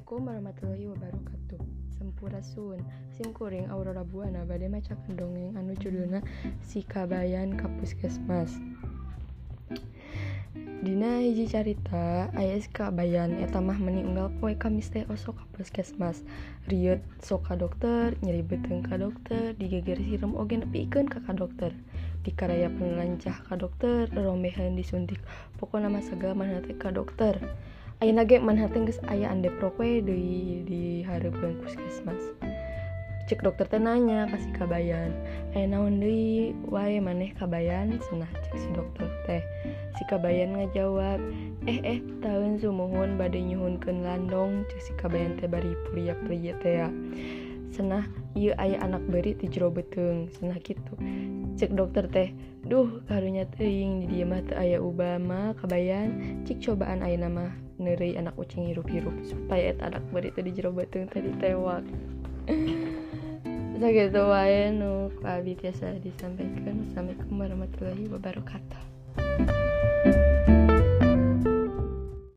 Assalamualaikum warahmatullahi wabarakatuh. Sempurasun simkuring Aurora Buana Bade macakan dongeng anu judulna Sikabayan Kapuskesmas. Dina hiji carita aya Sikabayan eta mah meni unggal poe Kamis teh osok ka puskesmas Riot sok ka dokter nyeri beteng ka dokter digeger siram oge nepikeun ka ka dokter. Dikaraya penelancah ka dokter rombehan disuntik. Pokoknya masa gamana teh ka dokter. Ayeuna ge manharteng geus aya andepro we deui di hareupeun puskesmas. Cek dokter teh nanya ka si Kabayan, "Aya naon deui wae maneh Kabayan?" Cenah cek si dokter teh. Si Kabayan ngajawab, "Eh eh tahun sumuhun bade nyuhunkeun landong." Cek si Kabayan teh bari puria-puria teh ya. Senah ieu aya anak beri ti jero beuteung, senah kitu. Cek dokter teh, "Duh, karunya teuing di dieu mah teu aya ubah mah kabayan, cik cobaan ayeuna mah neureuy anak ucing hirup-hirup supaya eta anak beri teh di jero beuteung teh ditewak." Sakitu wae nu abi tiasa disampaikan. Assalamualaikum warahmatullahi wabarakatuh.